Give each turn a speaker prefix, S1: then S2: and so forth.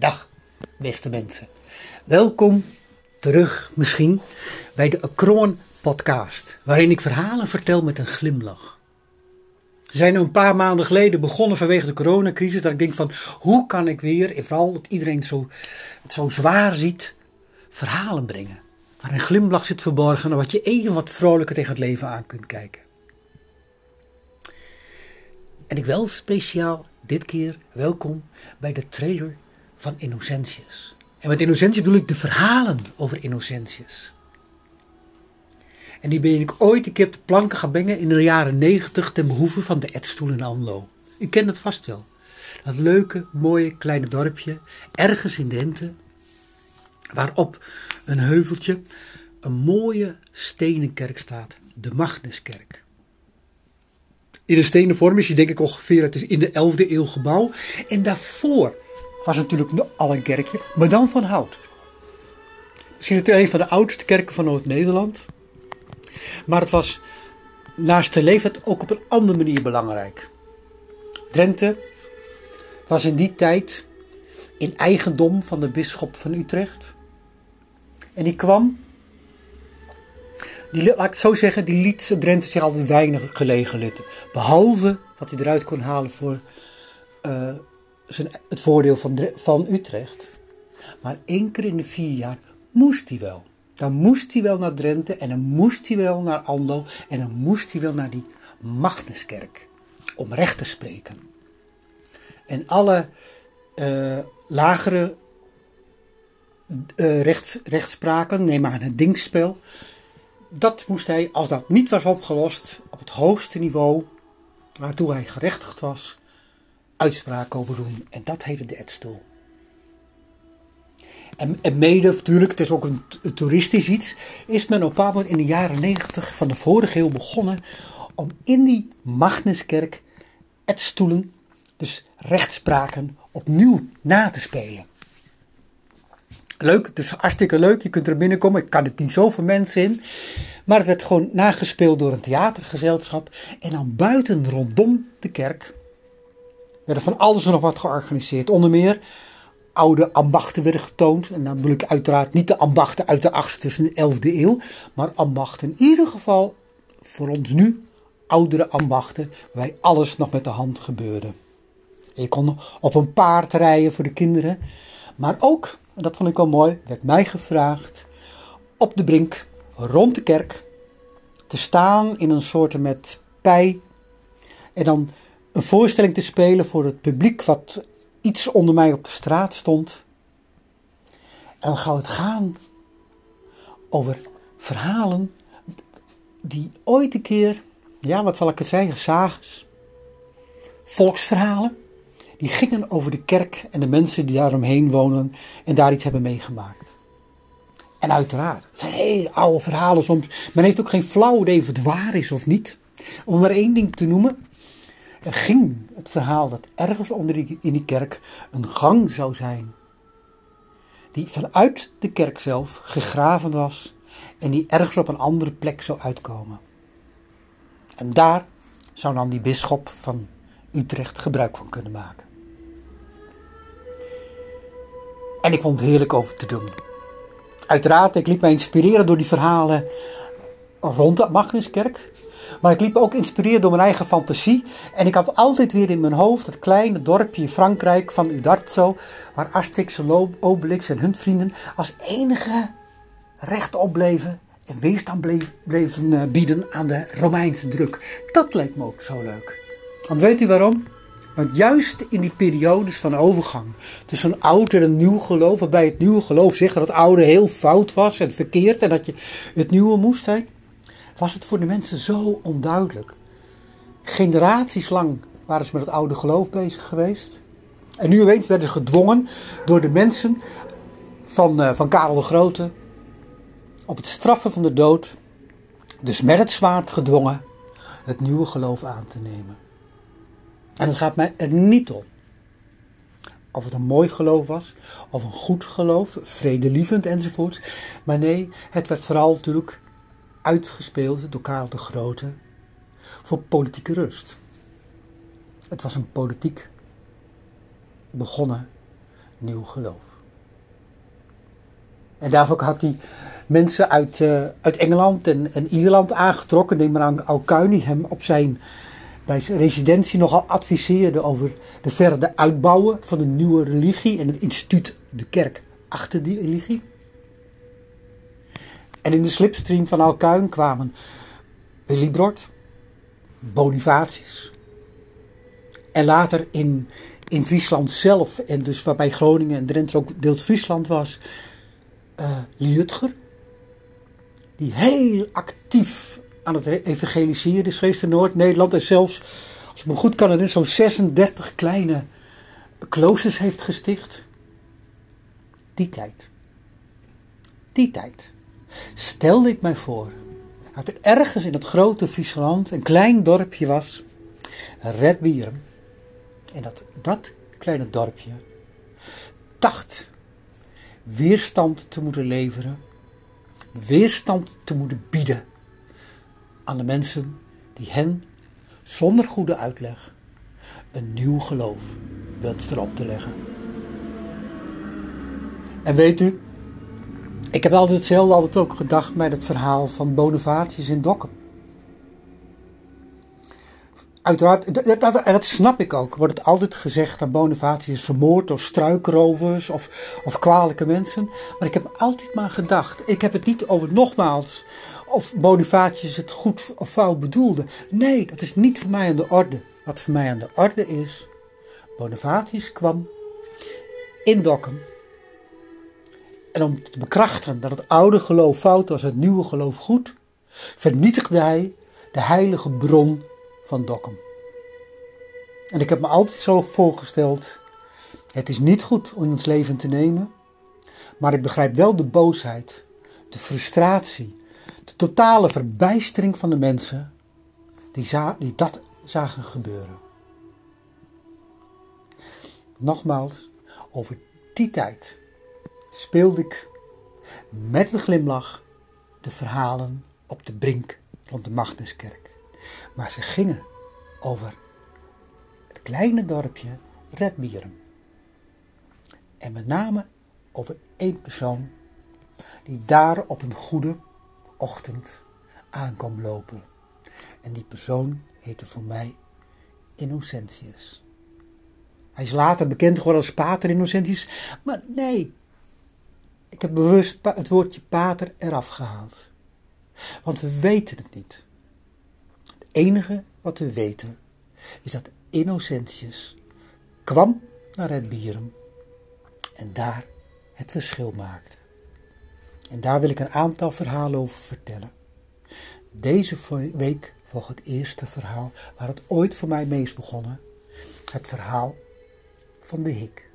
S1: Dag, beste mensen. Welkom terug misschien bij de Akroon podcast, waarin ik verhalen vertel met een glimlach. We zijn een paar maanden geleden begonnen vanwege de coronacrisis, dat ik denk van hoe kan ik weer, vooral dat iedereen zo, het zo zwaar ziet, verhalen brengen. Waar een glimlach zit verborgen en wat je even wat vrolijker tegen het leven aan kunt kijken. En ik wil speciaal dit keer welkom bij de trailer van Innocentius. En met Innocentius bedoel ik de verhalen over Innocentius. En die ben ik ooit een keer de planken gaan in de jaren negentig ten behoeve van de Edstoel in Anlo. U kent het vast wel. Dat leuke, mooie kleine dorpje, ergens in Dente, waarop een heuveltje een mooie stenen kerk staat, de Magnuskerk. In een stenen vorm is die denk ik ongeveer, het is in de 11e eeuw gebouw. En daarvoor was natuurlijk al een kerkje, maar dan van hout. Misschien het een van de oudste kerken van Noord-Nederland. Maar het was naast de leeftijd ook op een andere manier belangrijk. Drenthe was in die tijd in eigendom van de bisschop van Utrecht. En die kwam, die, laat ik zo zeggen, die liet Drenthe zich altijd weinig gelegen litten. Behalve wat hij eruit kon halen voor uh, het voordeel van, van Utrecht. Maar één keer in de vier jaar moest hij wel. Dan moest hij wel naar Drenthe en dan moest hij wel naar Ando en dan moest hij wel naar die Magnuskerk om recht te spreken. En alle uh, lagere uh, rechts, rechtspraken, neem maar het dingspel, dat moest hij, als dat niet was opgelost, op het hoogste niveau, waartoe hij gerechtigd was, uitspraak over doen. En dat heette de Edstoel. En, mede, natuurlijk, het is ook een, toeristisch iets, is men op een bepaald moment in de jaren negentig van de vorige eeuw begonnen om in die Magnuskerk Edstoelen, dus rechtspraken, opnieuw na te spelen. Leuk, het is hartstikke leuk. Je kunt er binnenkomen. Ik kan er niet zoveel mensen in. Maar het werd gewoon nagespeeld door een theatergezelschap. En dan buiten rondom de kerk werden van alles en nog wat georganiseerd. Onder meer oude ambachten werden getoond. En dan bedoel ik uiteraard niet de ambachten uit de 8e en de 11e eeuw. Maar ambachten in ieder geval voor ons nu oudere ambachten. Waarbij alles nog met de hand gebeurde. je kon op een paard rijden voor de kinderen. Maar ook, en dat vond ik wel mooi, werd mij gevraagd op de brink rond de kerk te staan in een soort met pij. En dan een voorstelling te spelen voor het publiek wat iets onder mij op de straat stond. En dan gaat het gaan over verhalen die ooit een keer, ja wat zal ik het zeggen, sages, volksverhalen, die gingen over de kerk en de mensen die daaromheen wonen en daar iets hebben meegemaakt. En uiteraard, het zijn hele oude verhalen soms. Men heeft ook geen flauw idee of het waar is of niet. Om maar één ding te noemen. Er ging het verhaal dat ergens onder die, in die kerk een gang zou zijn. Die vanuit de kerk zelf gegraven was en die ergens op een andere plek zou uitkomen. En daar zou dan die bisschop van Utrecht gebruik van kunnen maken. En ik vond het heerlijk over te doen. Uiteraard, ik liet mij inspireren door die verhalen rond de Magnuskerk. Maar ik liep ook inspireren door mijn eigen fantasie. En ik had altijd weer in mijn hoofd het kleine dorpje in Frankrijk van Udarzo. Waar Asterix Obelix en hun vrienden als enige rechtop bleven. En weerstand bleef, bleven eh, bieden aan de Romeinse druk. Dat leek me ook zo leuk. Want weet u waarom? Want juist in die periodes van overgang tussen een oud en een nieuw geloof, waarbij het nieuwe geloof zegt dat het oude heel fout was en verkeerd en dat je het nieuwe moest zijn, was het voor de mensen zo onduidelijk. Generaties lang waren ze met het oude geloof bezig geweest. En nu opeens werden ze gedwongen door de mensen van, uh, van Karel de Grote op het straffen van de dood, dus met het zwaard gedwongen, het nieuwe geloof aan te nemen. En het gaat mij er niet om of het een mooi geloof was, of een goed geloof, vredelievend enzovoort. Maar nee, het werd vooral natuurlijk uitgespeeld door Karel de Grote voor politieke rust. Het was een politiek begonnen nieuw geloof. En daarvoor had hij mensen uit, uh, uit Engeland en, en Ierland aangetrokken. Neem maar aan Alcuin, die hem op zijn, bij zijn residentie nogal adviseerde over de verder uitbouwen van de nieuwe religie en het instituut, de kerk, achter die religie. En in de slipstream van Alcuin kwamen Willibrord, Bonifatius. En later in, in Friesland zelf, en dus waarbij Groningen en Drenthe ook deels Friesland was, uh, Liutger. Die heel actief aan het evangeliseren is geweest in Noord-Nederland. En zelfs, als ik me goed kan herinneren, zo'n 36 kleine kloosters heeft gesticht. Die tijd. Die tijd. Stelde ik mij voor dat er ergens in het grote Friesland een klein dorpje was, Redbieren. En dat dat kleine dorpje dacht weerstand te moeten leveren, weerstand te moeten bieden aan de mensen die hen zonder goede uitleg een nieuw geloof wensten op te leggen. En weet u, ik heb altijd hetzelfde altijd ook gedacht bij het verhaal van Bonifatius in Dokken. Uiteraard, dat, en dat snap ik ook. Wordt het altijd gezegd dat Bonifatius is vermoord door struikrovers of, of kwalijke mensen. Maar ik heb altijd maar gedacht. Ik heb het niet over nogmaals of Bonifatius het goed of fout bedoelde. Nee, dat is niet voor mij aan de orde. Wat voor mij aan de orde is. Bonifatius kwam in Dokkum en om te bekrachten dat het oude geloof fout was, het nieuwe geloof goed, vernietigde hij de heilige bron van Dokkum. En ik heb me altijd zo voorgesteld: het is niet goed om ons leven te nemen, maar ik begrijp wel de boosheid, de frustratie, de totale verbijstering van de mensen die, die dat zagen gebeuren. Nogmaals, over die tijd speelde ik met een glimlach de verhalen op de brink rond de Magnuskerk. Maar ze gingen over het kleine dorpje Redbieren. En met name over één persoon die daar op een goede ochtend aankwam lopen. En die persoon heette voor mij Innocentius. Hij is later bekend geworden als Pater Innocentius, maar nee, ik heb bewust het woordje pater eraf gehaald. Want we weten het niet. Het enige wat we weten is dat Innocentius kwam naar het Bierum en daar het verschil maakte. En daar wil ik een aantal verhalen over vertellen. Deze week volgt het eerste verhaal waar het ooit voor mij mee is begonnen. Het verhaal van de hik.